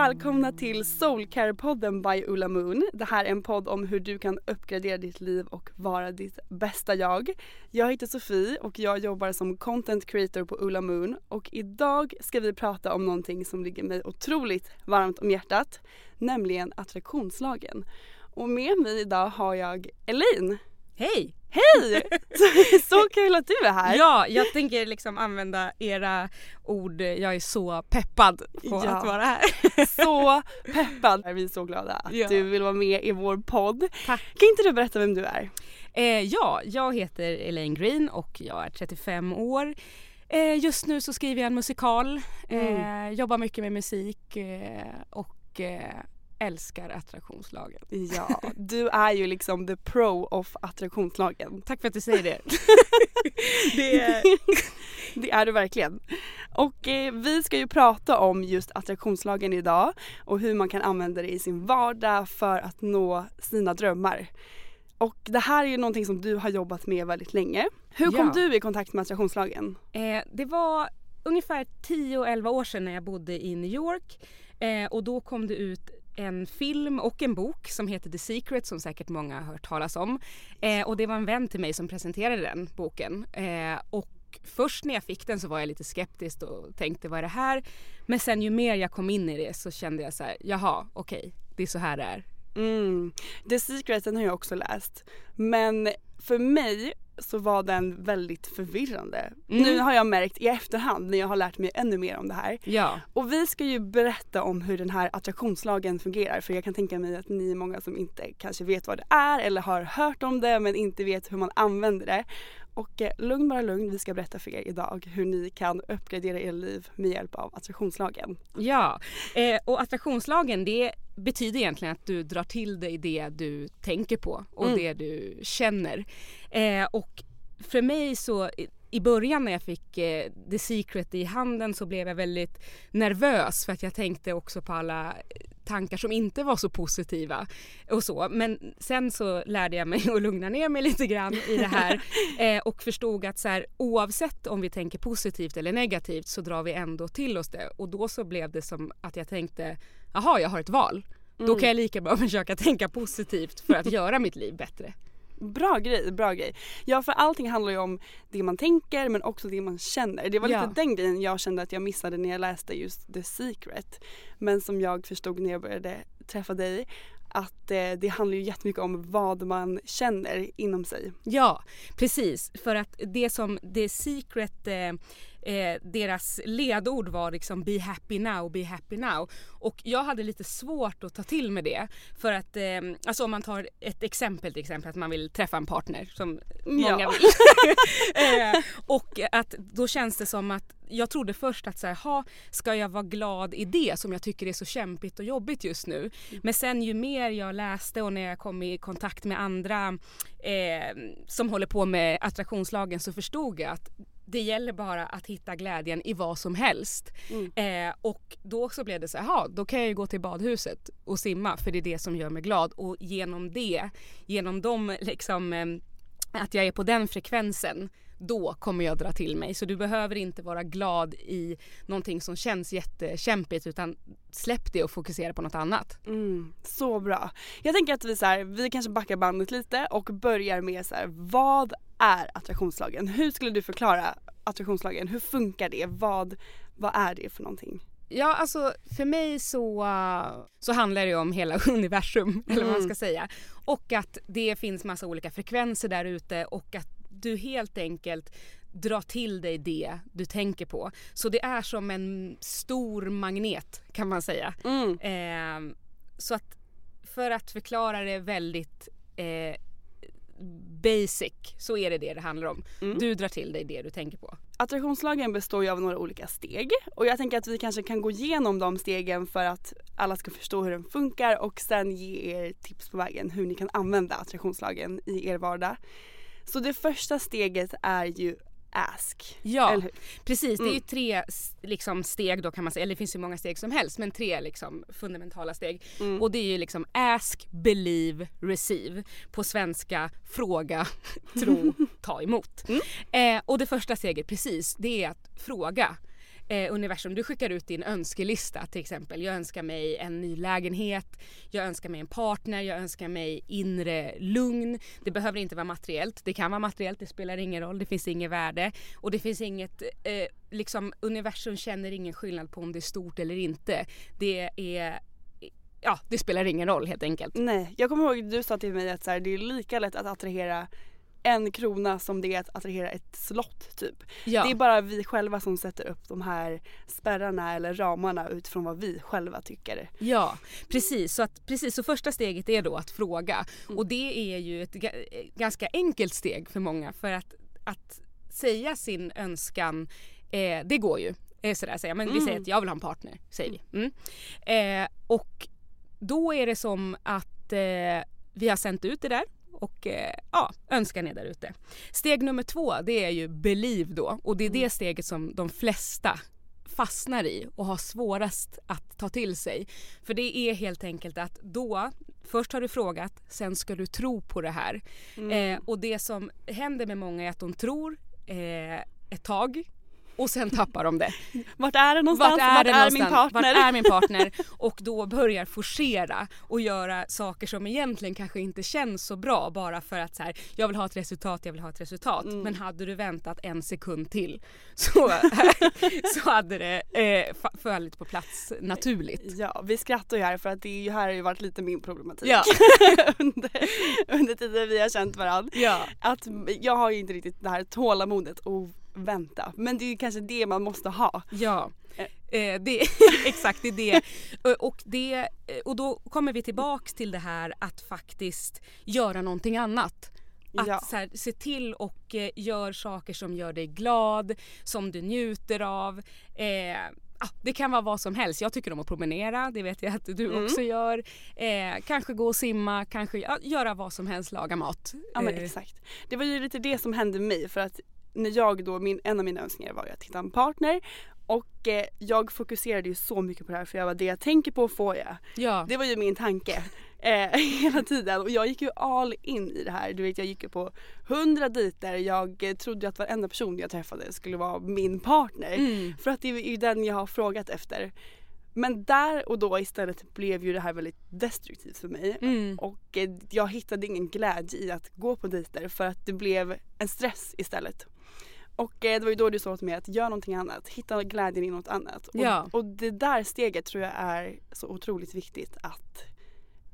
välkomna till Soulcare-podden by Ulla Moon. Det här är en podd om hur du kan uppgradera ditt liv och vara ditt bästa jag. Jag heter Sofie och jag jobbar som content creator på Ulla Moon och idag ska vi prata om någonting som ligger mig otroligt varmt om hjärtat, nämligen attraktionslagen. Och med mig idag har jag Elaine. Hej! Hej! Så, kul att du är här. Ja, jag tänker liksom använda era ord. Jag är så peppad på Ja. att vara här. Så peppad. Vi är så glada att Ja. du vill vara med i vår podd. Tack. Kan inte du berätta vem du är? Eh, ja, jag heter Elaine Green och jag är 35 år. Eh, just nu så skriver jag en musikal, eh, jobbar mycket med musik eh, och eh, älskar attraktionslagen. Ja, du är ju liksom the pro of attraktionslagen. Tack för att du säger det. det är, Det är du verkligen. Och eh, vi ska ju prata om just attraktionslagen idag och hur man kan använda det i sin vardag för att nå sina drömmar. Och det här är ju någonting som du har jobbat med väldigt länge. Hur kom Ja. du i kontakt med attraktionslagen? Eh, det var ungefär 10-11 år sedan när jag bodde i New York eh, och då kom det ut en film och en bok som heter The Secret som säkert många har hört talas om. Eh, och det var en vän till mig som presenterade den boken. Eh, och först när jag fick den så var jag lite skeptisk och tänkte vad är det här? Men sen ju mer jag kom in i det så kände jag så här, jaha okej, det är så här det är. Mm. The Secret den har jag också läst. Men för mig så var den väldigt förvirrande. Mm. Nu har jag märkt i efterhand när jag har lärt mig ännu mer om det här. Ja, Och vi ska ju berätta om hur den här attraktionslagen fungerar för jag kan tänka mig att ni är många som inte kanske vet vad det är eller har hört om det men inte vet hur man använder det. Och eh, lugn bara lugn, vi ska berätta för er idag hur ni kan uppgradera er liv med hjälp av attraktionslagen. Ja, eh, och attraktionslagen det betyder egentligen att du drar till dig det du tänker på och Mm. det du känner. Eh, och för mig så i- början när jag fick eh, The Secret i handen så blev jag väldigt nervös för att jag tänkte också på alla tankar som inte var så positiva och så. Men sen så lärde jag mig att lugna ner mig lite grann i det här eh, och förstod att så här, oavsett om vi tänker positivt eller negativt så drar vi ändå till oss det och då så blev det som att jag tänkte jaha jag har ett val. Då kan jag lika bra försöka tänka positivt för att göra mitt liv bättre. Bra grej, bra grej. Ja för allting handlar ju om det man tänker men också det man känner. Det var Ja. lite den grejen jag kände att jag missade när jag läste just The Secret. Men som jag förstod när jag började träffa dig att eh, det handlar ju jättemycket om vad man känner inom sig. Ja, precis. För att det som The Secret eh, eh, deras ledord var liksom be happy now, be happy now. Och jag hade lite svårt att ta till med det. För att, eh, alltså om man tar ett exempel till exempel att man vill träffa en partner som många Ja. vill. eh, och att då känns det som att jag trodde först att så här, ha, ska jag vara glad i det som jag tycker är så kämpigt och jobbigt just nu. Men sen ju mer jag läste och när jag kom i kontakt med andra eh, som håller på med attraktionslagen så förstod jag att det gäller bara att hitta glädjen i vad som helst. Eh, och då så blev det så här, "Jaha, då kan jag ju gå till badhuset och simma för det är det som gör mig glad. Och genom det, genom de liksom eh, att jag är på den frekvensen då kommer jag dra till mig. Så du behöver inte vara glad i någonting som känns jättekämpigt utan släpp det och fokusera på något annat. Mm, så bra. Jag tänker att vi, så här, vi kanske backar bandet lite och börjar med så här, vad är attraktionslagen? Hur skulle du förklara attraktionslagen? Hur funkar det? Vad, vad är det för någonting? Ja, alltså för mig så, så handlar det om hela universum, eller vad man ska säga. Och att det finns massa olika frekvenser där ute och att du helt enkelt drar till dig det du tänker på. Så det är som en stor magnet kan man säga. Eh, så att för att förklara det väldigt eh, basic så är det det det handlar om. Du drar till dig det du tänker på. Attraktionslagen består ju av några olika steg och jag tänker att vi kanske kan gå igenom de stegen för att alla ska förstå hur den funkar och sen ge er tips på vägen hur ni kan använda attraktionslagen i er vardag. Så det första steget är ju ask. Ja, precis. Det är ju tre s- liksom, steg då kan man säga, eller det finns ju många steg som helst men tre liksom, fundamentala steg. Och det är ju liksom ask, believe, receive. På svenska fråga, tro, ta emot. Eh, och det första steget precis, det är att fråga. Eh, universum, du skickar ut din önskelista till exempel. Jag önskar mig en ny lägenhet, jag önskar mig en partner, jag önskar mig inre lugn. Det behöver inte vara materiellt, det kan vara materiellt, det spelar ingen roll, det finns inget värde. Och det finns inget, eh, liksom universum känner ingen skillnad på om det är stort eller inte. Det är, ja det spelar ingen roll helt enkelt. Nej, jag kommer ihåg att du sa till mig att så här, det är lika lätt att attrahera en krona som det är att attrahera ett slott typ. Ja. Det är bara vi själva som sätter upp de här spärrarna eller ramarna utifrån vad vi själva tycker. Ja, precis. Så, att, precis. så första steget är då att fråga. Och det är ju ett eh, ganska enkelt steg för många för att, att säga sin önskan, eh, det går ju. Eh, sådär säga. Men vi säger att jag vill ha en partner, säger vi. Mm. Eh, och då är det som att eh, vi har sänt ut det där och eh, ja, önskan är där ute. Steg nummer två det är ju believe då och det är det steget som de flesta fastnar i och har svårast att ta till sig. För det är helt enkelt att då, först har du frågat, sen ska du tro på det här. Eh, och det som händer med många är att de tror eh, ett tag och sen tappar de det. Vart är det någonstans? Vart är, det min någonstans? partner? Vart är min partner? Och då börjar forcera och göra saker som egentligen kanske inte känns så bra bara för att så här, jag vill ha ett resultat, jag vill ha ett resultat. Mm. Men hade du väntat en sekund till så, så hade det eh, fa- fallit på plats naturligt. Ja, vi skrattar ju här för att det är här har ju varit lite min problematik Ja. under, under tiden vi har känt varandra. Ja. Att jag har ju inte riktigt det här tålamodet att vänta. Men det är kanske det man måste ha. Ja. Eh, det, exakt, det är det. Eh, Och, det. eh, och då kommer vi tillbaks till det här att faktiskt göra någonting annat. Att Ja. så här, se till och eh, gör saker som gör dig glad, som du njuter av. Eh, ja, det kan vara vad som helst. Jag tycker om att promenera, det vet jag att du Mm. också gör. Eh, kanske gå och simma, kanske ja, göra vad som helst, laga mat. Ja men Eh, exakt. Det var ju lite det som hände mig för att när jag då, min, en av mina önskningar var ju att hitta en partner och eh, jag fokuserade ju så mycket på det här för jag var det jag tänker på får jag. ja. Det var ju min tanke eh, hela tiden och jag gick ju all in i det här. Du vet jag gick ju på hundra dejter. Jag eh, trodde ju att varenda person jag träffade skulle vara min partner. Mm. För att det är ju den jag har frågat efter. Men där och då istället blev ju det här väldigt destruktivt för mig. Mm. Och eh, jag hittade ingen glädje i att gå på dejter för att det blev en stress istället. Och eh, det var ju då du sa till mig att gör någonting annat, hitta glädjen i något annat. Och, Ja. och det där steget tror jag är så otroligt viktigt att,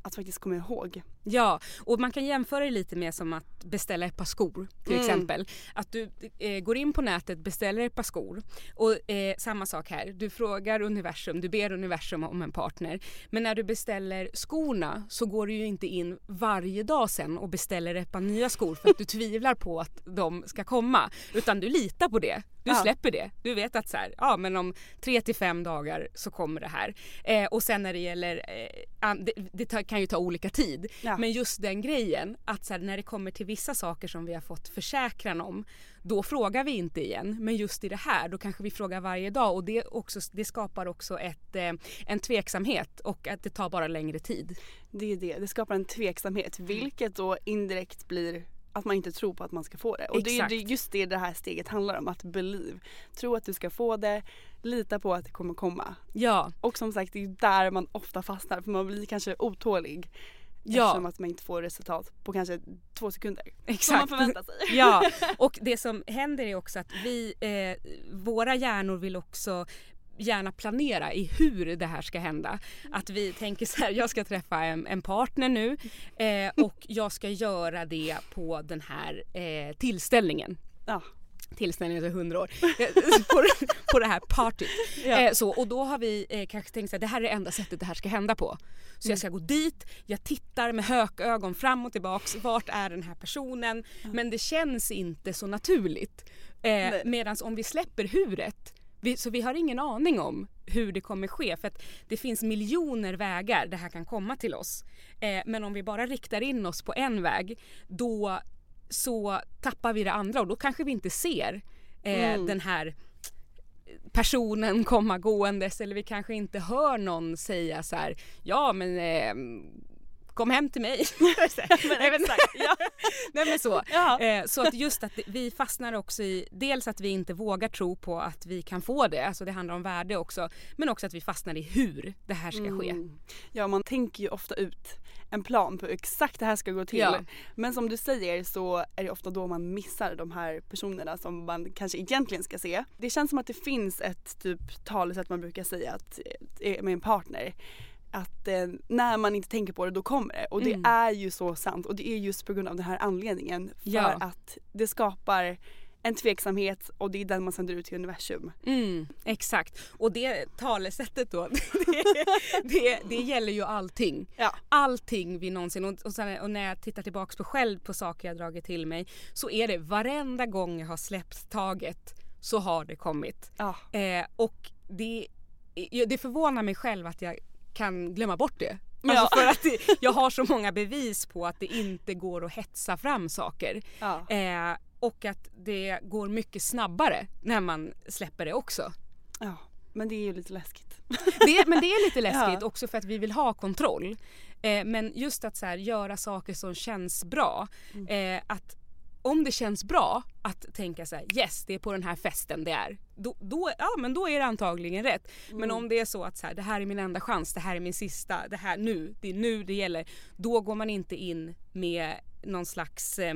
att faktiskt komma ihåg. Ja, och man kan jämföra det lite med som att beställa ett par skor till Mm. exempel. Att du eh, går in på nätet, beställer ett par skor och eh, samma sak här. Du frågar universum, du ber universum om en partner. Men när du beställer skorna så går du ju inte in varje dag sen och beställer ett par nya skor för att du tvivlar på att de ska komma. Utan du litar på det. Du Ja. släpper det. Du vet att så här, ja men om tre till fem dagar så kommer det här. Eh, och sen när det gäller, eh, det, det kan ju ta olika tid. Ja. Men just den grejen att så här, när det kommer till vissa saker som vi har fått försäkran om då frågar vi inte igen. Men just i det här då kanske vi frågar varje dag och det, också, det skapar också ett, eh, en tveksamhet och att det tar bara längre tid. Det är det, det skapar en tveksamhet vilket då indirekt blir att man inte tror på att man ska få det. Och det är Exakt. det är just det det här steget handlar om, att believe. Tro att du ska få det, lita på att det kommer komma. Ja, Och som sagt det är där man ofta fastnar för man blir kanske otålig. Ja. Eftersom att man inte får resultat på kanske två sekunder. Som man exakt. förväntar sig. Ja, och det som händer är också att vi, eh, våra hjärnor vill också gärna planera i hur det här ska hända. Att vi tänker så här, jag ska träffa en, en partner nu eh, och jag ska göra det på den här eh, tillställningen. Ja. Tillställningen är 100 år. Eh, på, på det här partyt. Ja. Eh, så, och då har vi eh, kanske tänkt att det här är det enda sättet det här ska hända på. Så Mm. jag ska gå dit, jag tittar med hökögon fram och tillbaks. Vart är den här personen? Men det känns inte så naturligt. Eh. Medan om vi släpper huret vi, så vi har ingen aning om hur det kommer ske för att det finns miljoner vägar det här kan komma till oss. Eh, men om vi bara riktar in oss på en väg då så tappar vi det andra och då kanske vi inte ser eh, Mm. den här personen komma gåendes eller vi kanske inte hör någon säga så här ja men eh, kom hem till mig. Men, exakt, ja. Nej men så. Ja. Eh, så att just att vi fastnar också i dels att vi inte vågar tro på att vi kan få det, alltså det handlar om värde också. Men också att vi fastnar i hur det här ska ske. Mm. Ja man tänker ju ofta ut en plan på hur exakt det här ska gå till. Ja. Men som du säger så är det ofta då man missar de här personerna som man kanske egentligen ska se. Det känns som att det finns ett typ talesätt man brukar säga att, eh, med en partner. Att eh, när man inte tänker på det då kommer det. Och det Mm. är ju så sant och det är just på grund av den här anledningen. För Ja. att det skapar en tveksamhet och det är den man sänder ut till universum. Mm, exakt. Och det talesättet då, det, det, det gäller ju allting. Ja. Allting vi någonsin, och, och, sen, och när jag tittar tillbaks på själv på saker jag dragit till mig så är det varenda gång jag har släppt taget så har det kommit. Ja. Eh, och det, det förvånar mig själv att jag kan glömma bort det. Ja. Alltså för att det, jag har så många bevis på att det inte går att hetsa fram saker. Ja. Eh, och att det går mycket snabbare när man släpper det också. ja. Men det är ju lite läskigt. Det, men det är lite läskigt Ja. också för att vi vill ha kontroll. Eh, men just att så här, göra saker som känns bra. Mm. Eh, att om det känns bra att tänka så här: yes det är på den här festen det är. Då, då, ja, men då är det antagligen rätt. Men Mm. om det är så att så här, det här är min enda chans, det här är min sista, det här nu, det är nu det gäller. Då går man inte in med någon slags eh,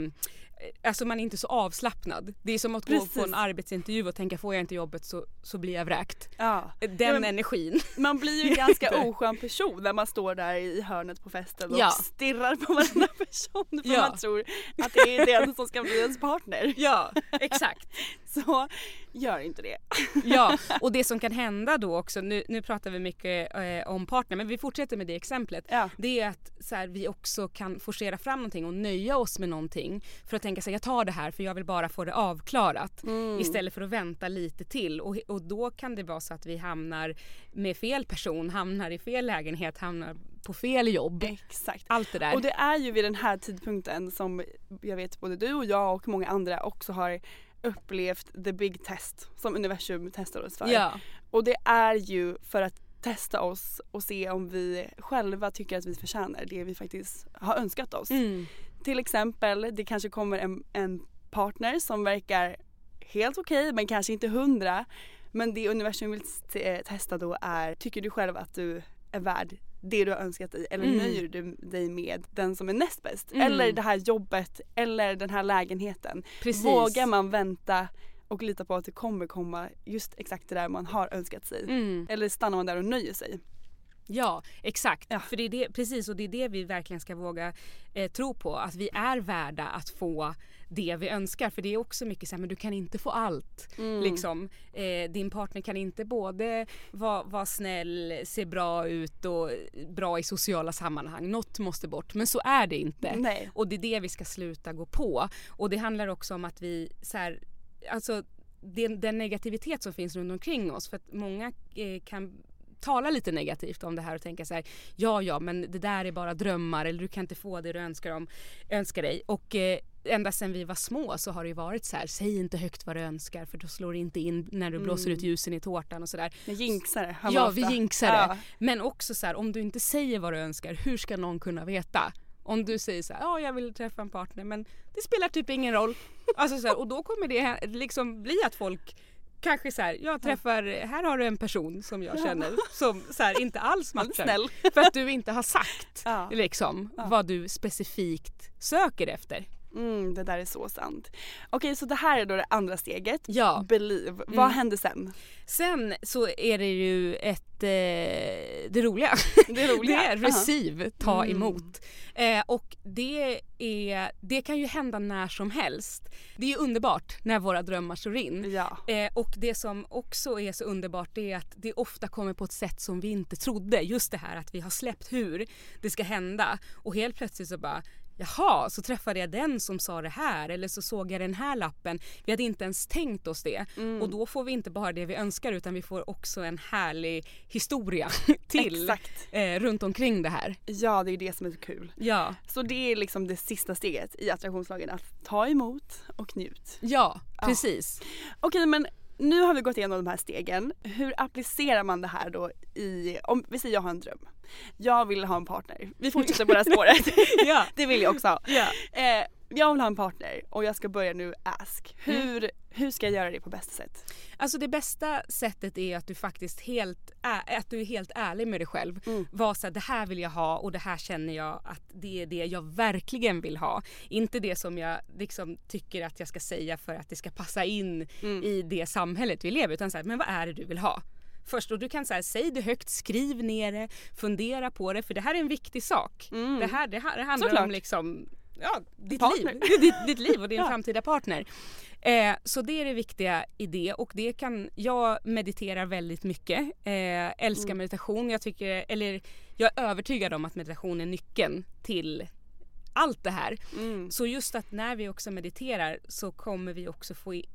Alltså man är inte så avslappnad. Det är som att gå Precis. på en arbetsintervju och tänka får jag inte jobbet så, så blir jag vräkt. Ja. Den Ja, men- energin. Man blir ju en ganska oskön person när man står där i hörnet på festen och Ja. stirrar på varenda person för man tror att det är den som ska bli ens partner. Ja, exakt. Så gör inte det. Ja, och det som kan hända då också, nu, nu pratar vi mycket eh, om partner men vi fortsätter med det exemplet. Det är att så här, vi också kan forcera fram någonting och nöja oss med någonting för att tänka sig jag tar det här för jag vill bara få det avklarat Mm. istället för att vänta lite till och, och då kan det vara så att vi hamnar med fel person, hamnar i fel lägenhet, hamnar på fel jobb. Exakt. Allt det där. Och det är ju vid den här tidpunkten som jag vet både du och jag och många andra också har upplevt the big test som universum testar oss för. ja. Och det är ju för att testa oss och se om vi själva tycker att vi förtjänar det vi faktiskt har önskat oss. Mm. Till exempel, det kanske kommer en, en partner som verkar helt okej men kanske inte hundra. Men det universum vill eh, testa då är, tycker du själv att du är värd det du har önskat dig eller Mm. nöjer du dig med den som är näst bäst? Mm. Eller det här jobbet eller den här lägenheten. Precis. Vågar man vänta och lita på att det kommer komma just exakt det där man har önskat sig? Mm. Eller stannar man där och nöjer sig? Ja, exakt. Ja. För det är det, precis och det är det vi verkligen ska våga eh, tro på. Att vi är värda att få det vi önskar. För det är också mycket så här, men du kan inte få allt. Mm. Liksom. Eh, din partner kan inte både vara var snäll, se bra ut och bra i sociala sammanhang. Något måste bort. Men så är det inte. Nej. Och det är det vi ska sluta gå på. Och det handlar också om att vi så här, alltså den, den negativitet som finns runt omkring oss. För att många eh, kan tala lite negativt om det här och tänka så här, ja ja men det där är bara drömmar eller du kan inte få det du önskar, om, önskar dig. Och eh, ända sedan vi var små så har det ju varit så här, säg inte högt vad du önskar för då slår det inte in när du blåser ut ljusen i tårtan och sådär. Jag jinxar det. Ja vi jinxar det. Ja. Men också så här, om du inte säger vad du önskar, hur ska någon kunna veta? Om du säger så här, ja jag vill träffa en partner men det spelar typ ingen roll. Alltså så här, och då kommer det liksom bli att folk kanske så här, jag träffar, här har du en person som jag känner som så här, inte alls matchar. För att du inte har sagt liksom vad du specifikt söker efter. Mm, det där är så sant. Okej så det här är då det andra steget. Ja. Believe. Vad Mm. hände sen? Sen så är det ju ett, eh, det roliga. Det roliga? det är receive, ta Mm. emot. Eh, och det, är, det kan ju hända när som helst. Det är ju underbart när våra drömmar slår in. Ja. Eh, och det som också är så underbart det är att det ofta kommer på ett sätt som vi inte trodde. Just det här att vi har släppt hur det ska hända och helt plötsligt så bara Jaha, så träffade jag den som sa det här eller så såg jag den här lappen. Vi hade inte ens tänkt oss det. Mm. Och då får vi inte bara det vi önskar utan vi får också en härlig historia till eh, runt omkring det här. Ja det är det som är så kul. Ja, Så det är liksom det sista steget i attraktionslagen. Att ta emot och njut. ja, Ja. precis. Okej men nu har vi gått igenom de här stegen. Hur applicerar man det här då i, om vi säger jag har en dröm. Jag vill ha en partner. Vi fortsätter på det här spåret. Ja. Det vill jag också ha. Ja. Eh, jag vill ha en partner och jag ska börja nu ask. Mm. Hur, ska jag göra det på bästa sätt? Alltså det bästa sättet är att du faktiskt helt är, att du är helt ärlig med dig själv. Mm. Var så här, det här vill jag ha och det här känner jag att det är det jag verkligen vill ha. Inte det som jag liksom tycker att jag ska säga för att det ska passa in Mm. i det samhället vi lever utan så här, men vad är det du vill ha? Först och du kan säga säg det högt, skriv ner det, fundera på det för det här är en viktig sak. Mm. Det, här, det här det handlar Såklart. om liksom ja, ditt Partner. liv. ditt, ditt liv och din Ja. framtida partner. Eh, så det är det viktiga i det och det kan, jag mediterar väldigt mycket, eh, älskar Mm. meditation. Jag tycker, eller jag är övertygad om att meditation är nyckeln till allt det här. Mm. Så just att när vi också mediterar så kommer vi också få, i,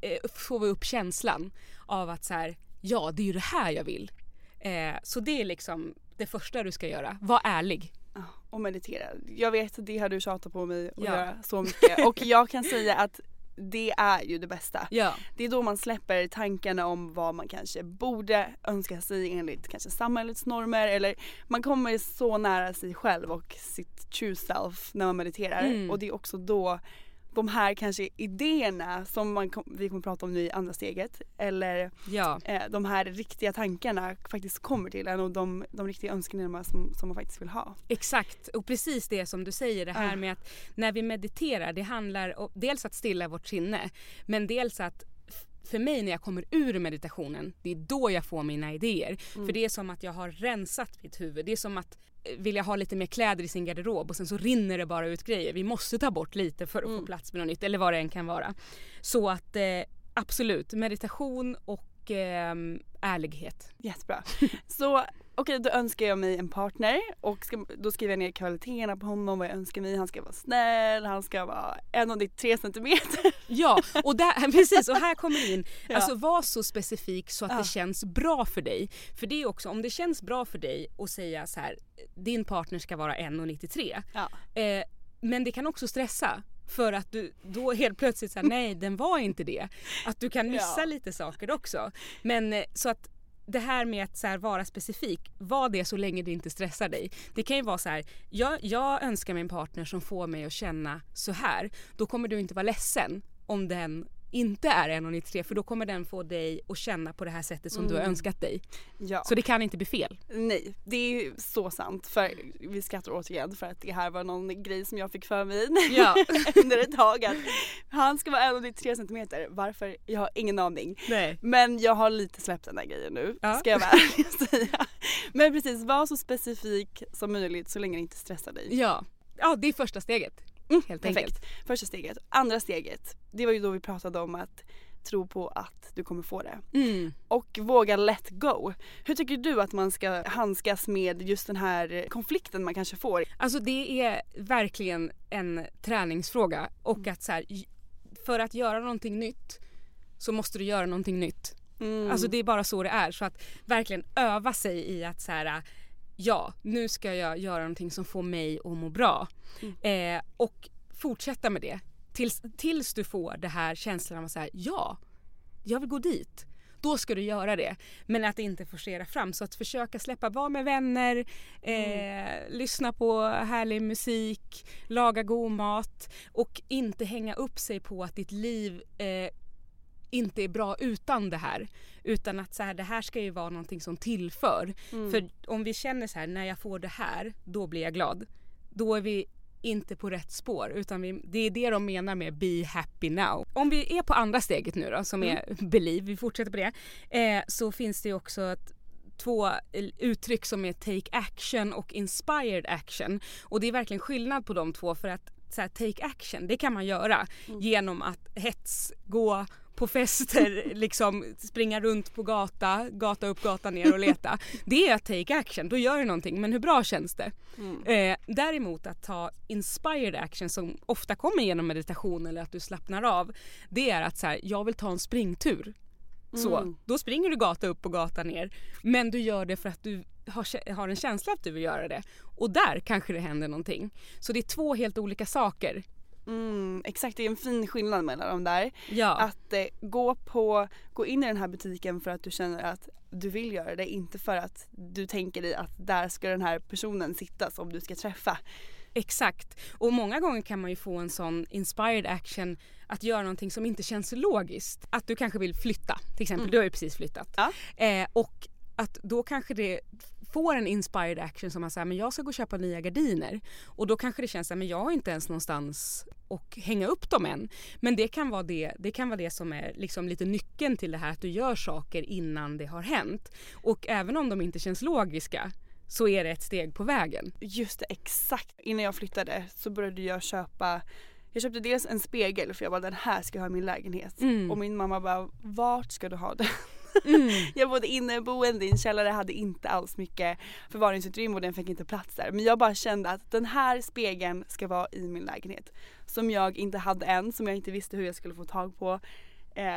eh, vi upp känslan av att så här, ja det är ju det här jag vill. Eh, så det är liksom det första du ska göra, var ärlig. Och meditera. Jag vet att det har du tjatat på mig att Ja. göra så mycket och jag kan säga att det är ju det bästa. Ja. Det är då man släpper tankarna om vad man kanske borde önska sig enligt kanske samhällets normer eller man kommer så nära sig själv och sitt true self när man mediterar Mm. och det är också då de här kanske idéerna som man kom, vi kommer prata om nu i andra steget eller Ja. eh, de här riktiga tankarna faktiskt kommer till en och de, de riktiga önskningarna som, som man faktiskt vill ha. Exakt och precis det som du säger det här Ah. med att när vi mediterar det handlar om dels att stilla vårt sinne men dels att för mig när jag kommer ur meditationen det är då jag får mina idéer. För det är som att jag har rensat mitt huvud. Det är som att eh, vill jag ha lite mer kläder i sin garderob och sen så rinner det bara ut grejer. Vi måste ta bort lite för att få plats med något nytt eller vad det än kan vara. Så att eh, absolut meditation och eh, ärlighet. Jättebra. Så okej då önskar jag mig en partner och ska, då skriver jag ner kvaliteterna på honom vad jag önskar mig. Han ska vara snäll, han ska vara 1,93 centimeter. Ja, och där, precis och här kommer det in. Ja. Alltså var så specifik så att Ja. det känns bra för dig. För det är också, om det känns bra för dig att säga så här, din partner ska vara 1,93. Ja. Eh, men det kan också stressa. För att du då helt plötsligt säger nej den var inte det. Att du kan missa Ja. lite saker också. Men eh, så att det här med att så här, vara specifik, var det så länge det inte stressar dig. Det kan ju vara så här, jag, jag önskar mig en partner som får mig att känna så här. Då kommer du inte vara ledsen om den inte är 1,93 för då kommer den få dig att känna på det här sättet som du har önskat dig. Ja. Så det kan inte bli fel. Nej, det är så sant. För vi skrattar återigen för att det här var någon grej som jag fick för mig Ja. under ett tag. Att han ska vara 1,93 centimeter. Varför? Jag har ingen aning. Nej. Men jag har lite släppt den där grejen nu, Ja. ska jag vara ärlig säga. Men precis, var så specifik som möjligt så länge det inte stressar dig. Ja. ja, det är första steget. Mm, Helt perfekt. enkelt. Första steget. Andra steget, det var ju då vi pratade om att tro på att du kommer få det. Mm. Och våga let go. Hur tycker du att man ska handskas med just den här konflikten man kanske får? Alltså det är verkligen en träningsfråga och att så här, för att göra någonting nytt så måste du göra någonting nytt. Mm. Alltså det är bara så det är. Så att verkligen öva sig i att så här, ja nu ska jag göra någonting som får mig att må bra. Mm. Eh, och fortsätta med det tills, tills du får det här känslan av att säga ja, jag vill gå dit. Då ska du göra det. Men att inte forcera fram. Så att försöka släppa, vara med vänner, eh, lyssna på härlig musik, laga god mat och inte hänga upp sig på att ditt liv eh, inte är bra utan det här. Utan att så här, det här ska ju vara någonting som tillför. För om vi känner så här, när jag får det här, då blir jag glad. Då är vi inte på rätt spår utan vi, det är det de menar med be happy now. Om vi är på andra steget nu då som är believe, vi fortsätter på det. Eh, så finns det ju också ett, två eh, uttryck som är take action och inspired action. Och det är verkligen skillnad på de två för att så här, take action det kan man göra genom att hets, gå på fester, liksom springa runt på gata, gata upp, gata ner och leta. Det är att take action, då gör du någonting. Men hur bra känns det? Eh, däremot att ta inspired action som ofta kommer genom meditation eller att du slappnar av. Det är att så här, jag vill ta en springtur. Så, då springer du gata upp och gata ner. Men du gör det för att du har, har en känsla att du vill göra det. Och där kanske det händer någonting. Så det är två helt olika saker. Mm, exakt, det är en fin skillnad mellan dem där. Ja. Att eh, gå, på, gå in i den här butiken för att du känner att du vill göra det, inte för att du tänker dig att där ska den här personen sitta som du ska träffa. Exakt. Och många gånger kan man ju få en sån inspired action att göra någonting som inte känns logiskt. Att du kanske vill flytta till exempel. Du har ju precis flyttat. Ja. Eh, och att då kanske det får en inspired action som att säga men jag ska gå och köpa nya gardiner. Och då kanske det känns att men jag har inte ens någonstans och hänga upp dem än. Men det kan vara det, det, kan vara det som är liksom lite nyckeln till det här att du gör saker innan det har hänt. Och även om de inte känns logiska så är det ett steg på vägen. Just det, exakt. Innan jag flyttade så började jag köpa jag köpte dels en spegel för jag bara den här ska jag ha i min lägenhet. Mm. Och min mamma bara vart ska du ha den? Mm. Jag bodde inneboende i en källare, hade inte alls mycket förvaringsutrymme och den fick inte plats där. Men jag bara kände att den här spegeln ska vara i min lägenhet. Som jag inte hade än, som jag inte visste hur jag skulle få tag på. Eh,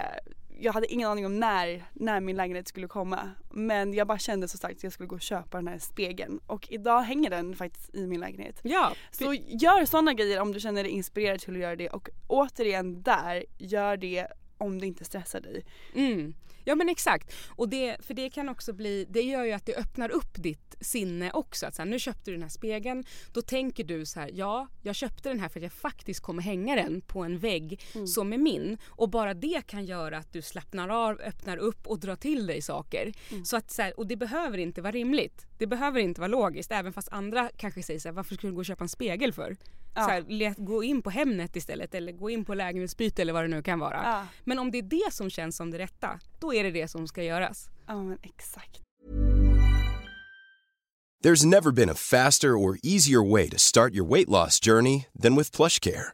jag hade ingen aning om när, när min lägenhet skulle komma. Men jag bara kände så starkt att jag skulle gå och köpa den här spegeln. Och idag hänger den faktiskt i min lägenhet. Ja, Så gör sådana grejer om du känner dig inspirerad till att göra det. Och återigen där, gör det om det inte stressar dig. Mm. Ja men exakt. Och det, för det kan också bli, det gör ju att det öppnar upp ditt sinne också. Att så här, nu köpte du den här spegeln, då tänker du så här, ja jag köpte den här för att jag faktiskt kommer hänga den på en vägg som är min. Och bara det kan göra att du slappnar av, öppnar upp och drar till dig saker. Så att, så här, och det behöver inte vara rimligt. Det behöver inte vara logiskt även fast andra kanske säger så här, varför skulle du gå och köpa en spegel för? Så här, let, gå in på Hemnet istället eller gå in på lägenhetsbyte eller vad det nu kan vara. Ja. Men om det är det som känns som det rätta, då är det det som ska göras. Ja men exakt. There's never been a faster or easier way to start your weight loss journey than with PlushCare.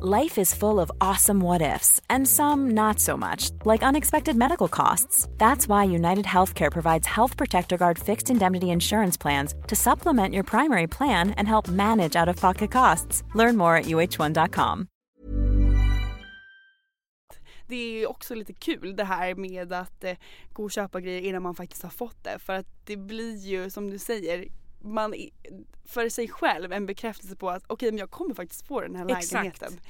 Life is full of awesome what ifs, and some not so much, like unexpected medical costs. That's why United Healthcare provides Health Protector Guard fixed indemnity insurance plans to supplement your primary plan and help manage out of pocket costs. Learn more at uh1.com. Det är också lite kul det här med att eh, gå och köpa grejer innan man faktiskt har fått det. För att det blir ju som du säger, man för sig själv en bekräftelse på att okej men jag kommer faktiskt få den här Exakt. lägenheten.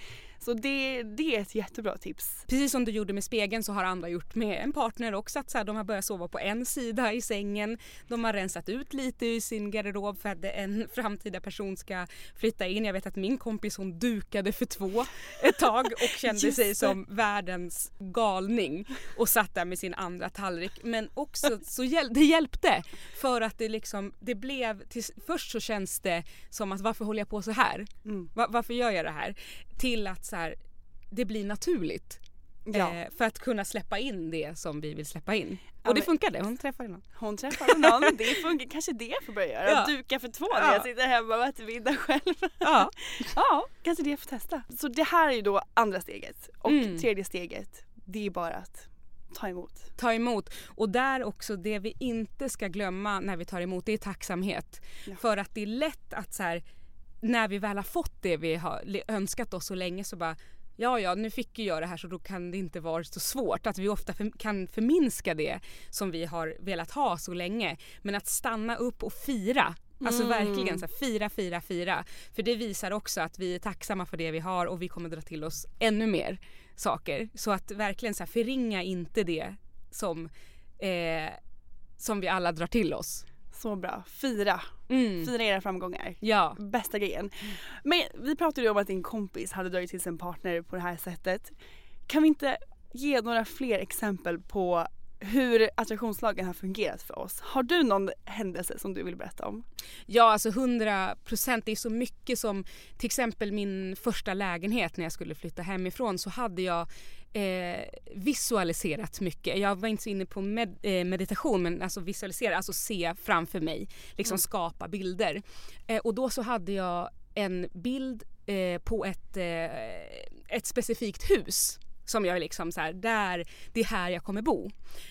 Så det, det är ett jättebra tips. Precis som du gjorde med spegeln så har andra gjort med en partner också. Att så här, de har börjat sova på en sida i sängen. De har rensat ut lite i sin garderob för att en framtida person ska flytta in. Jag vet att min kompis hon dukade för två ett tag och kände sig som världens galning och satt där med sin andra tallrik. Men också så hjäl- det hjälpte för att det liksom det blev till, först så känns det som att varför håller jag på så här? Mm. Va- varför gör jag det här? Till att så här, det blir naturligt. Ja. Eh, för att kunna släppa in det som vi vill släppa in. Ja, Och det funkade, hon träffade någon. Hon träffade någon, det funkar, kanske det jag får börja göra. Ja. Duka för två Ja. när jag sitter hemma och äter middag själv. Ja. ja, kanske det jag får testa. Så det här är ju då andra steget. Och Mm. tredje steget, det är bara att ta emot. Ta emot. Och där också det vi inte ska glömma när vi tar emot det är tacksamhet. Ja. För att det är lätt att så här, när vi väl har fått det vi har önskat oss så länge så bara Ja, ja, nu fick ju jag det här så då kan det inte vara så svårt. Att vi ofta för, kan förminska det som vi har velat ha så länge. Men att stanna upp och fira. Alltså Mm. verkligen så här, fira, fira, fira. För det visar också att vi är tacksamma för det vi har och vi kommer dra till oss ännu mer saker. Så att verkligen så här, förringa inte det som, eh, som vi alla drar till oss. Så bra. Fira. Mm. Fira era framgångar. Ja. Bästa grejen. Men vi pratade ju om att din kompis hade dragit till sig en partner på det här sättet. Kan vi inte ge några fler exempel på hur attraktionslagen har fungerat för oss? Har du någon händelse som du vill berätta om? Ja, alltså 100 procent. Det är så mycket som till exempel min första lägenhet när jag skulle flytta hemifrån så hade jag eh, visualiserat mycket. Jag var inte så inne på med, eh, meditation men alltså visualisera, alltså se framför mig, liksom skapa bilder. Eh, och då så hade jag en bild eh, på ett, eh, ett specifikt hus som jag liksom så här, där, det är här jag kommer bo.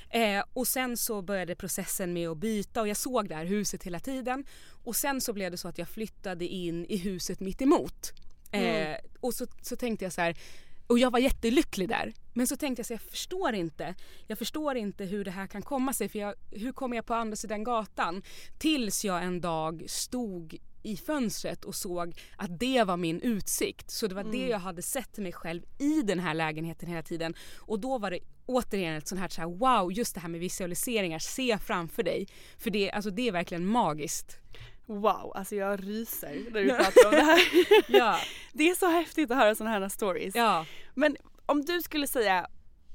Eh, och sen så började processen med att byta och jag såg det här huset hela tiden. Och sen så blev det så att jag flyttade in i huset mitt emot. Eh, och så, så tänkte jag så här, och jag var jättelycklig där. Men så tänkte jag så här, jag förstår inte. Jag förstår inte hur det här kan komma sig. För jag, hur kommer jag på andra sidan gatan? Tills jag en dag stod i fönstret och såg att det var min utsikt. Så det var det jag hade sett mig själv i den här lägenheten hela tiden. Och då var det återigen ett sånt här, så här wow, just det här med visualiseringar, se framför dig. För det, alltså, det är verkligen magiskt. Wow, alltså jag ryser när du pratar om det här. Ja. Det är så häftigt att höra sådana här stories. Ja. Men om du skulle säga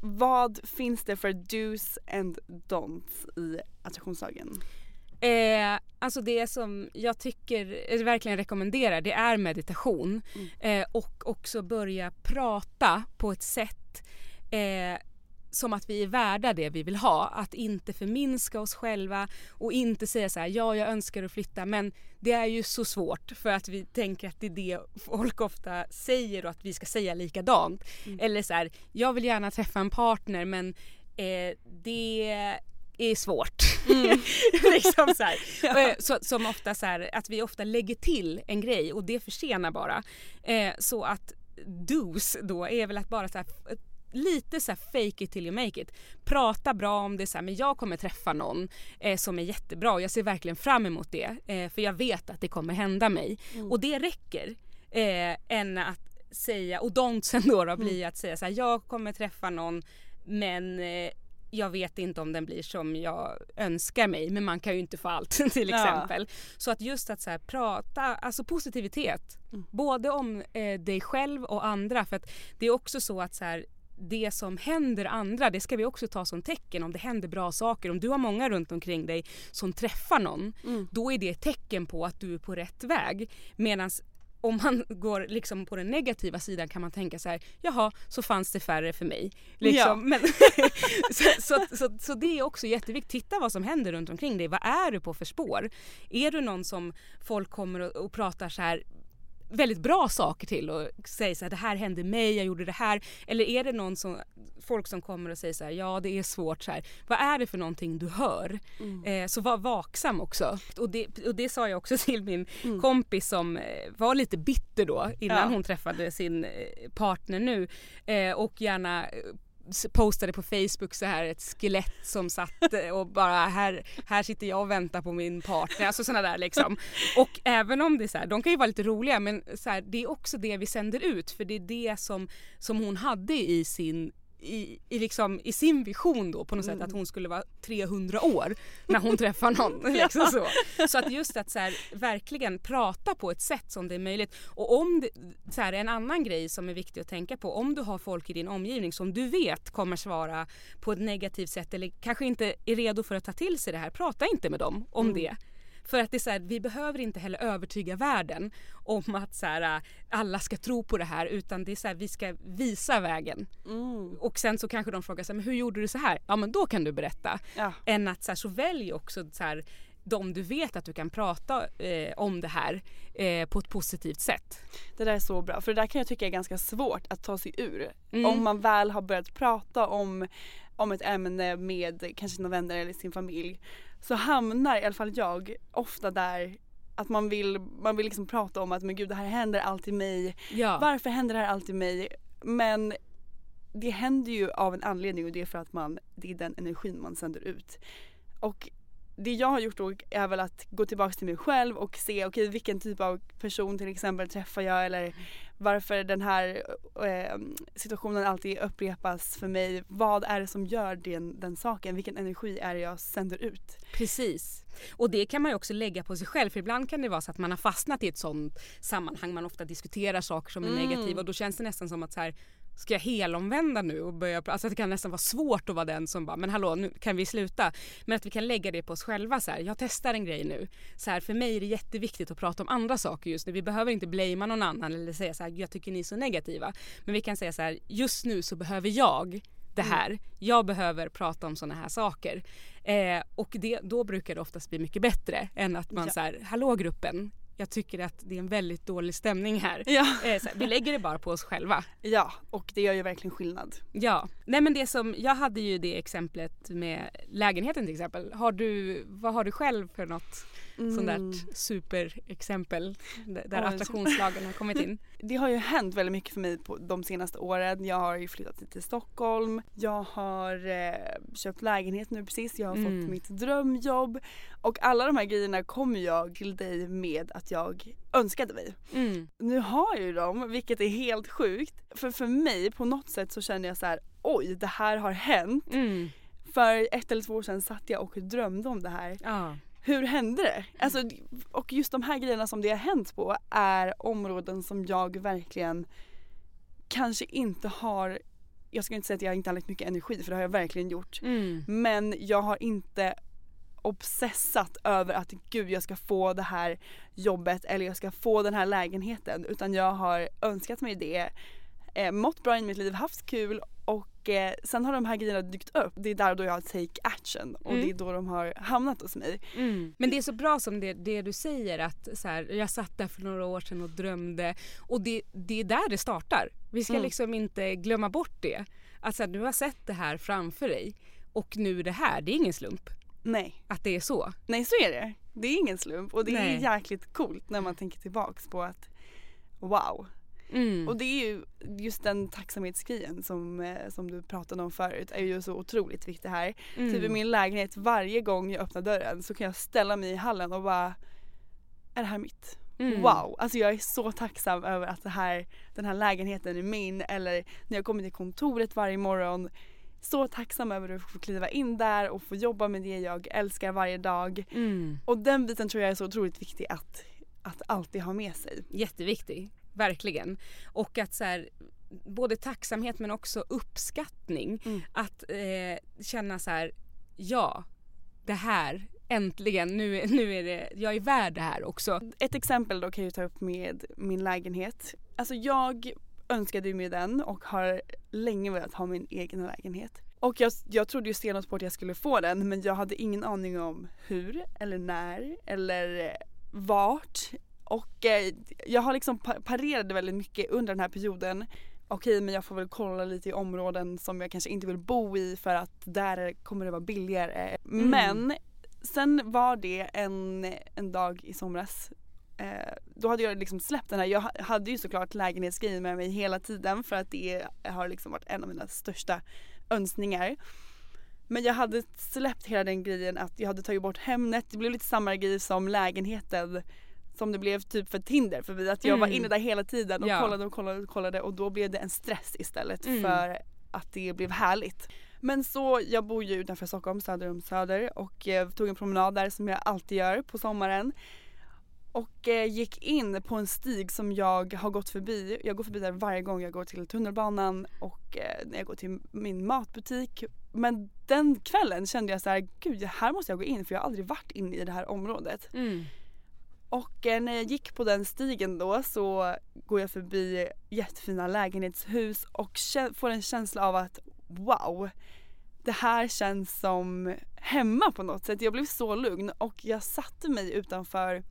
vad finns det för do's and don'ts i attraktionslagen? Eh, alltså det som jag tycker, verkligen rekommenderar det är meditation. Eh, och också börja prata på ett sätt eh, som att vi är värda det vi vill ha. Att inte förminska oss själva och inte säga så här, ja jag önskar att flytta men det är ju så svårt för att vi tänker att det är det folk ofta säger och att vi ska säga likadant. Mm. Eller så här, jag vill gärna träffa en partner men eh, det är svårt. Mm. liksom så, ja. Eh, så, som ofta så här, att vi ofta lägger till en grej och det försenar bara. Eh, så att dos då är väl att bara så här, lite så fake it till you make it. Prata bra om det så här, men jag kommer träffa någon eh, som är jättebra och jag ser verkligen fram emot det. Eh, för jag vet att det kommer hända mig. Mm. Och det räcker. Eh, än att säga, och don'tsen då, då blir mm. att säga så här, jag kommer träffa någon men eh, jag vet inte om den blir som jag önskar mig men man kan ju inte få allt till exempel. Ja. Så att just att så här, prata, alltså positivitet. Mm. Både om eh, dig själv och andra för att det är också så att så här, det som händer andra, det ska vi också ta som tecken. Om det händer bra saker, om du har många runt omkring dig som träffar någon, mm. då är det ett tecken på att du är på rätt väg. Medan om man går liksom på den negativa sidan kan man tänka så här, jaha så fanns det färre för mig. Liksom. Ja. Men, så, så, så, så, det är också jätteviktigt, titta vad som händer runt omkring dig. Vad är du på för spår? Är du någon som folk kommer och, och pratar så här väldigt bra saker till och säger så här, det här hände mig, jag gjorde det här. Eller är det någon som, folk som kommer och säger så här, ja det är svårt så här. Vad är det för någonting du hör? Mm. Eh, så var vaksam också. Och det, och det sa jag också till min mm. kompis som eh, var lite bitter då innan ja. hon träffade sin eh, partner nu. Eh, och gärna postade på Facebook så här ett skelett som satt eh, och bara här, här sitter jag och väntar på min partner. Alltså sådana där liksom. Och även om det är så här, de kan ju vara lite roliga men så här, det är också det vi sänder ut för det är det som, som hon hade i sin i, i, liksom, i sin vision då på något mm. sätt att mm. hon skulle vara 300 år när hon träffar någon. liksom så. så att just att så här, verkligen prata på ett sätt som det är möjligt. Och om det, så här, en annan grej som är viktig att tänka på om du har folk i din omgivning som du vet kommer svara på ett negativt sätt eller kanske inte är redo för att ta till sig det här, prata inte med dem om mm. det. För att det är så här, vi behöver inte heller övertyga världen om att så här, alla ska tro på det här utan det är så här, vi ska visa vägen. Mm. Och sen så kanske de frågar så här, men hur gjorde du så här? Ja men då kan du berätta. Ja. Än att så, så välj också så de du vet att du kan prata eh, om det här eh, på ett positivt sätt. Det där är så bra för det där kan jag tycka är ganska svårt att ta sig ur. Mm. Om man väl har börjat prata om, om ett ämne med kanske sina vänner eller sin familj så hamnar i alla fall jag ofta där att man vill, man vill liksom prata om att men gud det här händer alltid mig. Ja. Varför händer det här alltid mig? Men det händer ju av en anledning och det är för att man, det är den energin man sänder ut. Och det jag har gjort då är väl att gå tillbaka till mig själv och se okej okay, vilken typ av person till exempel träffar jag eller varför den här eh, situationen alltid upprepas för mig. Vad är det som gör den, den saken? Vilken energi är det jag sänder ut? Precis. Och det kan man ju också lägga på sig själv för ibland kan det vara så att man har fastnat i ett sånt sammanhang man ofta diskuterar saker som är mm. negativa och då känns det nästan som att så här, ska jag helomvända nu och börja Alltså det kan nästan vara svårt att vara den som bara, men hallå nu kan vi sluta. Men att vi kan lägga det på oss själva så här, jag testar en grej nu. Så här, för mig är det jätteviktigt att prata om andra saker just nu. Vi behöver inte blamea någon annan eller säga så här, jag tycker ni är så negativa. Men vi kan säga så här, just nu så behöver jag det här. Mm. Jag behöver prata om sådana här saker. Eh, och det, då brukar det oftast bli mycket bättre än att man ja. så här, hallå gruppen, jag tycker att det är en väldigt dålig stämning här. Ja. Eh, här, vi lägger det bara på oss själva. Ja, och det gör ju verkligen skillnad. Ja. Nej men det som, jag hade ju det exemplet med lägenheten till exempel. Har du, vad har du själv för något mm. sånt där superexempel där attraktionslagen har kommit in? Det har ju hänt väldigt mycket för mig på de senaste åren. Jag har ju flyttat till Stockholm. Jag har eh, köpt lägenhet nu precis. Jag har mm. fått mitt drömjobb. Och alla de här grejerna kommer jag till dig med att jag önskade mig. Mm. Nu har jag ju dem vilket är helt sjukt. För för mig på något sätt så känner jag så här: oj det här har hänt. Mm. För ett eller två år sedan satt jag och drömde om det här. Ja hur hände det? Alltså, och just de här grejerna som det har hänt på är områden som jag verkligen kanske inte har jag ska inte säga att jag inte har lagt mycket energi för det har jag verkligen gjort. Mm. Men jag har inte obsessat över att gud jag ska få det här jobbet eller jag ska få den här lägenheten utan jag har önskat mig det eh, mått bra i mitt liv, haft kul och eh, sen har de här grejerna dykt upp. Det är där då jag har take action och Mm. det är då de har hamnat hos mig. Men det är så bra som det, det du säger att så här, jag satt där för några år sedan och drömde och det, det är där det startar. Vi ska Mm. liksom inte glömma bort det. Att så här, du har sett det här framför dig och nu det här, det är ingen slump Nej, att det är så. nej så är det. Det är ingen slump och det Nej. är jäkligt coolt när man tänker tillbaks på att wow. Mm. Och det är ju just den tacksamhetsgrejen som, eh, som du pratade om förut är ju så otroligt viktig här. Mm. Typ i min lägenhet varje gång jag öppnar dörren så kan jag ställa mig i hallen och bara är det här mitt? Mm. Wow! Alltså jag är så tacksam över att det här, den här lägenheten är min eller när jag kommer till kontoret varje morgon så tacksam över att få kliva in där och få jobba med det jag älskar varje dag. Mm. Och den biten tror jag är så otroligt viktig att, att alltid ha med sig. Jätteviktig, verkligen. Och att så här, både tacksamhet men också uppskattning. Mm. Att eh, känna så här, ja, det här, äntligen, nu, nu är det, jag är värd det här också. Ett exempel då kan jag ta upp med min lägenhet. Alltså jag önskade ju mig den och har länge velat ha min egen lägenhet. Och jag, jag trodde ju stenhårt på att jag skulle få den men jag hade ingen aning om hur eller när eller vart. Och eh, jag har liksom pa- parerade väldigt mycket under den här perioden. Okej men jag får väl kolla lite i områden som jag kanske inte vill bo i för att där kommer det vara billigare. Men sen var det en, en dag i somras Eh, då hade jag liksom släppt den här. Jag ha- hade ju såklart lägenhetsgrejen med mig hela tiden för att det har liksom varit en av mina största önskningar. Men jag hade släppt hela den grejen att jag hade tagit bort Hemnet. Det blev lite samma grej som lägenheten som det blev typ för Tinder för. Att jag var Mm. inne där hela tiden och Ja. kollade och kollade och kollade och då blev det en stress istället Mm. för att det blev härligt. Men så, jag bor ju utanför Stockholm, söder om Söder och eh, tog en promenad där som jag alltid gör på sommaren. Och eh, gick in på en stig som jag har gått förbi. Jag går förbi där varje gång jag går till tunnelbanan och eh, när jag går till min matbutik. Men den kvällen kände jag så här, gud här måste jag gå in för jag har aldrig varit inne i det här området. Mm. Och eh, när jag gick på den stigen då så går jag förbi jättefina lägenhetshus och får en känsla av att wow, det här känns som hemma på något sätt. Jag blev så lugn och jag satte mig utanför,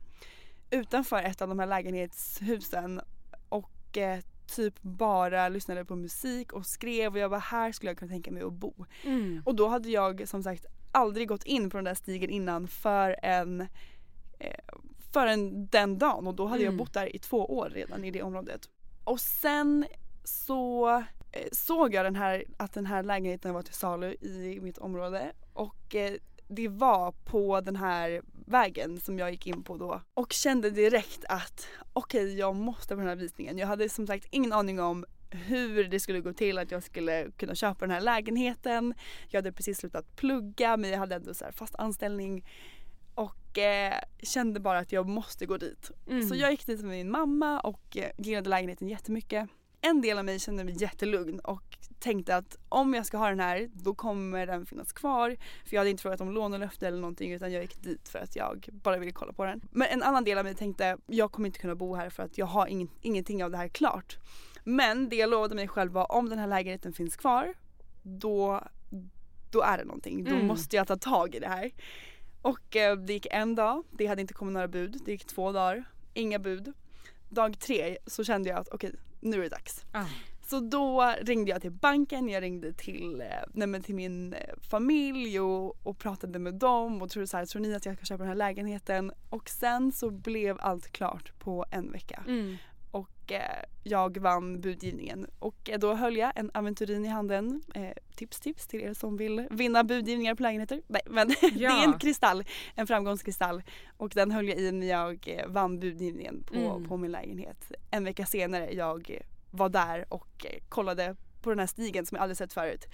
utanför ett av de här lägenhetshusen och eh, typ bara lyssnade på musik och skrev och jag bara här skulle jag kunna tänka mig att bo. Mm. Och då hade jag som sagt aldrig gått in på den där stigen innan för en eh, förrän den dagen och då hade jag Mm. bott där i två år redan i det området. Och sen så eh, såg jag den här, att den här lägenheten var till salu i mitt område och eh, det var på den här vägen som jag gick in på då och kände direkt att okej jag måste på den här visningen. Jag hade som sagt ingen aning om hur det skulle gå till att jag skulle kunna köpa den här lägenheten. Jag hade precis slutat plugga men jag hade ändå så här fast anställning och eh, kände bara att jag måste gå dit. Mm. Så jag gick dit med min mamma och eh, gillade lägenheten jättemycket. En del av mig kände mig jättelugn och tänkte att om jag ska ha den här då kommer den finnas kvar. För jag hade inte frågat om lånelöfte eller någonting utan jag gick dit för att jag bara ville kolla på den. Men en annan del av mig tänkte jag kommer inte kunna bo här för att jag har ingen, ingenting av det här klart. Men det jag lovade mig själv var om den här lägenheten finns kvar då, då är det någonting. Då Mm. måste jag ta tag i det här. Och eh, det gick en dag, det hade inte kommit några bud. Det gick två dagar, inga bud. Dag tre så kände jag att okej, nu är det dags. Ah. Så då ringde jag till banken, jag ringde till, eh, nej till min eh, familj och, och pratade med dem och tror så här, tror ni att jag ska köpa den här lägenheten? Och sen så blev allt klart på en vecka. Mm. Och eh, jag vann budgivningen och eh, då höll jag en aventurin i handen. Eh, tips tips till er som vill vinna budgivningar på lägenheter. Nej men det är en kristall, en framgångskristall. Och den höll jag i när jag eh, vann budgivningen på, Mm. på min lägenhet. En vecka senare jag eh, var där och eh, kollade på den här stigen som jag aldrig sett förut.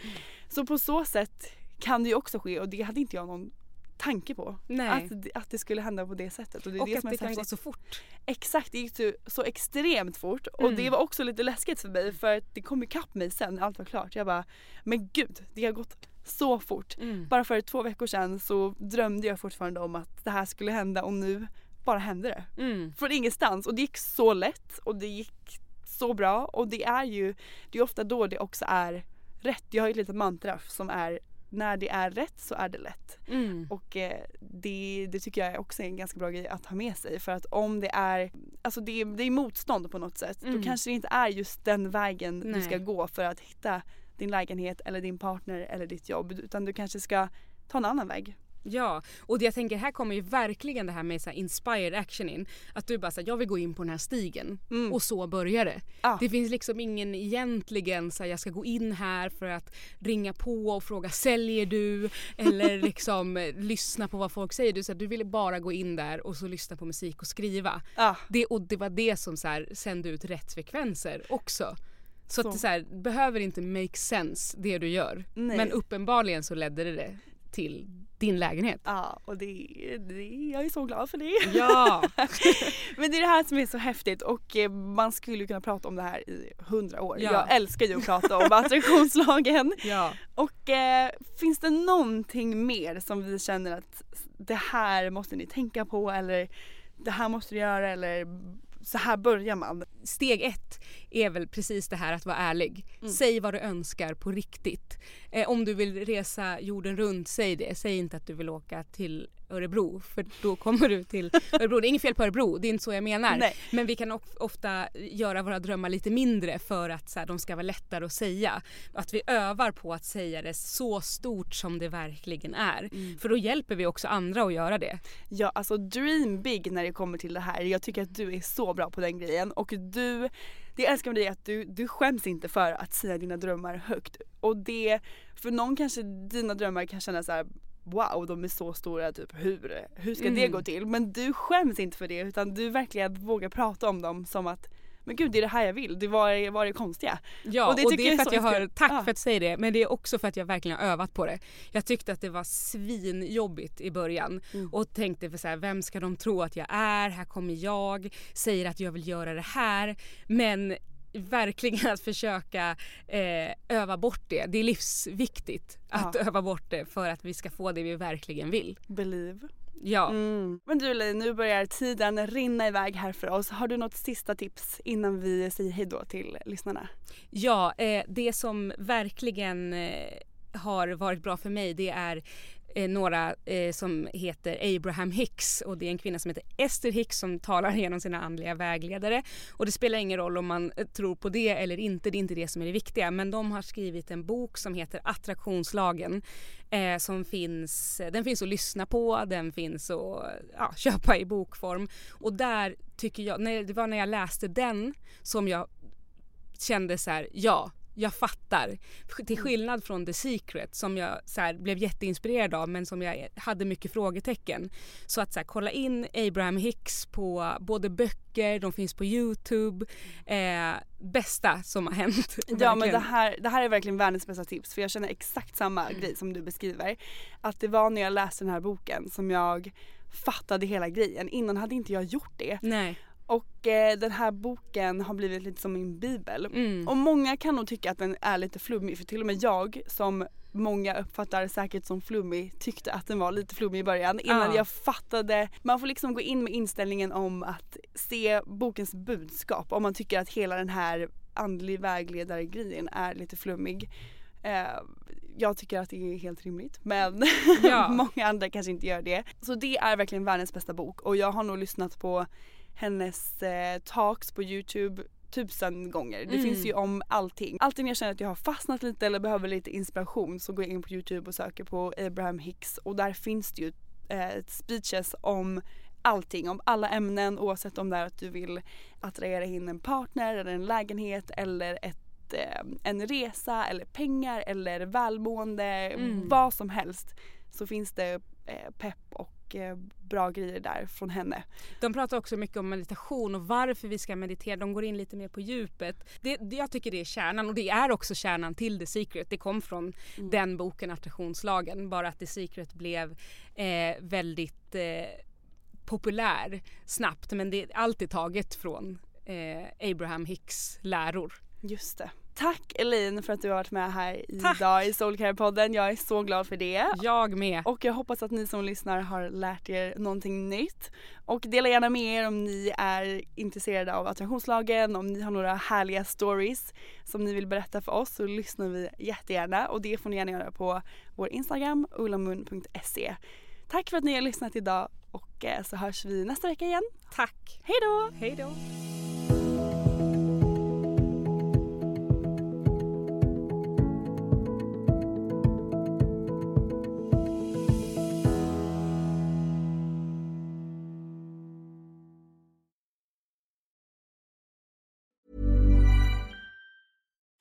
Så på så sätt kan det ju också ske och det hade inte jag någon tanke på. Att, att det skulle hända på det sättet. Och, det och det att det kan gå så fort. Exakt, det gick ju så extremt fort och Mm. det var också lite läskigt för mig för att det kom ikapp mig sen när allt var klart. Jag bara, men gud det har gått så fort. Mm. Bara för två veckor sedan så drömde jag fortfarande om att det här skulle hända och nu bara hände det. Mm. Från ingenstans och det gick så lätt och det gick så bra och det är ju, det är ofta då det också är rätt. Jag har ju ett litet mantra som är när det är rätt så är det lätt. Mm. Och eh, det, det tycker jag också är en ganska bra grej att ha med sig för att om det är, alltså det, det är motstånd på något sätt Mm. då kanske det inte är just den vägen du ska Nej. gå för att hitta din lägenhet eller din partner eller ditt jobb utan du kanske ska ta en annan väg. Ja, och det jag tänker här kommer ju verkligen det här med så här inspired action in. Att du bara säger jag vill gå in på den här stigen Mm. och så börjar det. Ja. Det finns liksom ingen egentligen så här, jag ska gå in här för att ringa på och fråga säljer du? Eller liksom eh, lyssna på vad folk säger. Du, så här, du ville bara gå in där och så lyssna på musik och skriva. Ja. Det, och det var det som så här, sände ut rätt frekvenser också. Så, Så. att det så här, behöver inte make sense det du gör. Nej. Men uppenbarligen så ledde det till din lägenhet. Ja, och det, det, jag är så glad för det. Ja! Men det är det här som är så häftigt och eh, man skulle kunna prata om det här i hundra år. Ja. Jag älskar ju att prata om attraktionslagen. ja. Och eh, finns det någonting mer som vi känner att det här måste ni tänka på eller det här måste du göra eller så här börjar man. Steg ett är väl precis det här att vara ärlig. Säg vad du önskar på riktigt. Eh, om du vill resa jorden runt, säg det. Säg inte att du vill åka till Örebro för då kommer du till Örebro. Det är inget fel på Örebro, det är inte så jag menar. Nej. Men vi kan of- ofta göra våra drömmar lite mindre för att så här, de ska vara lättare att säga. Att vi övar på att säga det så stort som det verkligen är. För då hjälper vi också andra att göra det. Ja alltså dream big när det kommer till det här. Jag tycker att du är så bra på den grejen och du, det jag älskar med dig är att du, du skäms inte för att säga dina drömmar högt. Och det, för någon kanske dina drömmar kan kännas så här. Wow, de är så stora, typ hur, hur ska det Mm. gå till? Men du skäms inte för det utan du verkligen vågar prata om dem som att men gud det är det här jag vill, det var, var det konstiga. Ja, Och och det det, tycker är för att jag har, tack Ja. för att säga det, men det är också för att jag verkligen har övat på det. Jag tyckte att det var svinjobbigt i början Mm. och tänkte för så här, vem ska de tro att jag är? Här kommer jag, säger att jag vill göra det här. Men verkligen att försöka eh, öva bort det. Det är livsviktigt att Ja. öva bort det för att vi ska få det vi verkligen vill. Believe. Ja. Mm. Men du Li, nu börjar tiden rinna iväg här för oss. Har du något sista tips innan vi säger hejdå till lyssnarna? Ja, eh, det som verkligen eh, har varit bra för mig det är eh, några eh, som heter Abraham Hicks och det är en kvinna som heter Esther Hicks som talar genom sina andliga vägledare. Och det spelar ingen roll om man eh, tror på det eller inte, det är inte det som är det viktiga. Men de har skrivit en bok som heter Attraktionslagen. Eh, som finns, eh, den finns att lyssna på, den finns att ja, köpa i bokform. Och där tycker jag, när, det var när jag läste den som jag kände så här, ja, jag fattar. Till skillnad från The Secret som jag så här, blev jätteinspirerad av men som jag hade mycket frågetecken. Så att så här, kolla in Abraham Hicks på både böcker, de finns på Youtube. Eh, bästa som har hänt. Ja men det här, det här är verkligen världens bästa tips för jag känner exakt samma grej som du beskriver. Att det var när jag läste den här boken som jag fattade hela grejen. Innan hade inte jag gjort det. Nej. Och eh, den här boken har blivit lite som min bibel. Mm. Och många kan nog tycka att den är lite flummig för till och med jag som många uppfattar säkert som flummig tyckte att den var lite flummig i början innan Ja. jag fattade. Man får liksom gå in med inställningen om att se bokens budskap om man tycker att hela den här andlig vägledare grejen är lite flummig. Eh, jag tycker att det är helt rimligt men Ja. många andra kanske inte gör det. Så det är verkligen världens bästa bok och jag har nog lyssnat på hennes eh, talks på Youtube tusen gånger. Det Mm. finns ju om allting. Alltid när jag känner att jag har fastnat lite eller behöver lite inspiration så går jag in på Youtube och söker på Abraham Hicks och där finns det ju eh, speeches om allting, om alla ämnen oavsett om det är att du vill attrahera in en partner eller en lägenhet eller ett, eh, en resa eller pengar eller välmående, Mm. vad som helst så finns det eh, pepp och eh, bra grejer där från henne. De pratar också mycket om meditation och varför vi ska meditera. De går in lite mer på djupet. Det, det, jag tycker det är kärnan och det är också kärnan till The Secret. Det kom från den boken Attraktionslagen. Bara att The Secret blev eh, väldigt eh, populär snabbt. Men det är alltid taget från eh, Abraham Hicks läror. Just det. Tack Elin för att du har varit med här Tack. idag i Soulcare-podden. Jag är så glad för det. Jag med. Och jag hoppas att ni som lyssnar har lärt er någonting nytt. Och dela gärna med er om ni är intresserade av attraktionslagen, om ni har några härliga stories som ni vill berätta för oss så lyssnar vi jättegärna och det får ni gärna göra på vår Instagram ulamun.se. Tack för att ni har lyssnat idag och eh, så hörs vi nästa vecka igen. Tack. Hej då! Hej då.